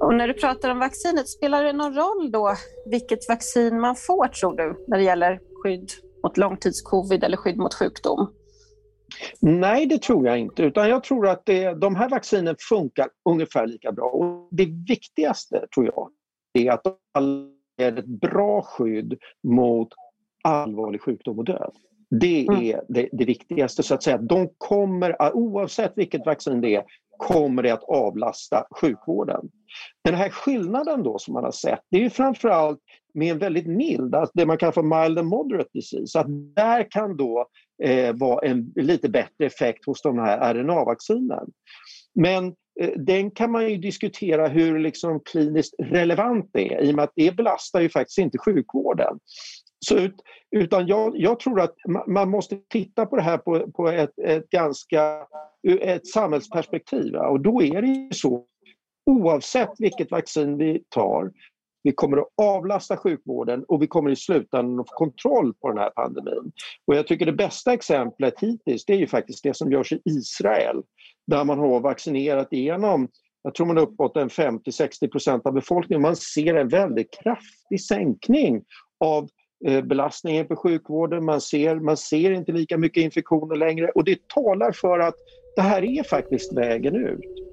Och när du pratar om vaccinet, spelar det någon roll då vilket vaccin man får tror du när det gäller skydd mot långtidscovid eller skydd mot sjukdom? Nej, det tror jag inte. Utan jag tror att det, de här vaccinen funkar ungefär lika bra. Och det viktigaste, tror jag, är att de är ett bra skydd mot allvarlig sjukdom och död. Det mm. är det, det, viktigaste. så att säga. De kommer, oavsett vilket vaccin det är, kommer det att avlasta sjukvården. Den här skillnaden då som man har sett, det är ju framförallt med en väldigt mild, alltså det man kallar för mild and moderate disease. Att där kan då eh, vara en lite bättre effekt hos de här RNA-vaccinen. Men eh, den kan man ju diskutera hur liksom kliniskt relevant det är i och med att det belastar ju faktiskt inte sjukvården. Så, utan jag, jag, tror att man måste titta på det här på, på ett, ett ganska ett samhällsperspektiv. Och då är det ju så oavsett vilket vaccin vi tar vi kommer att avlasta sjukvården och vi kommer i slutändan att få kontroll på den här pandemin. Och jag tycker det bästa exemplet hittills det är ju faktiskt det som görs i Israel där man har vaccinerat igenom jag tror man är uppåt en 50-60% av befolkningen. Man ser en väldigt kraftig sänkning av Eh, belastningen på sjukvården. Man ser, man ser inte lika mycket infektioner längre och det talar för att det här är faktiskt vägen ut.